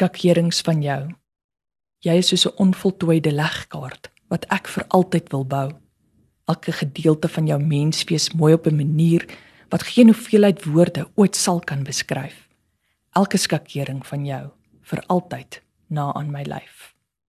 skakerings van jou. Jy is soos 'n onvoltooide legkaart wat ek vir altyd wil bou. Elke gedeelte van jou menswees mooi op 'n manier wat geen hoeveelheid woorde ooit sal kan beskryf. Elke skakering van jou vir altyd na aan my lyf.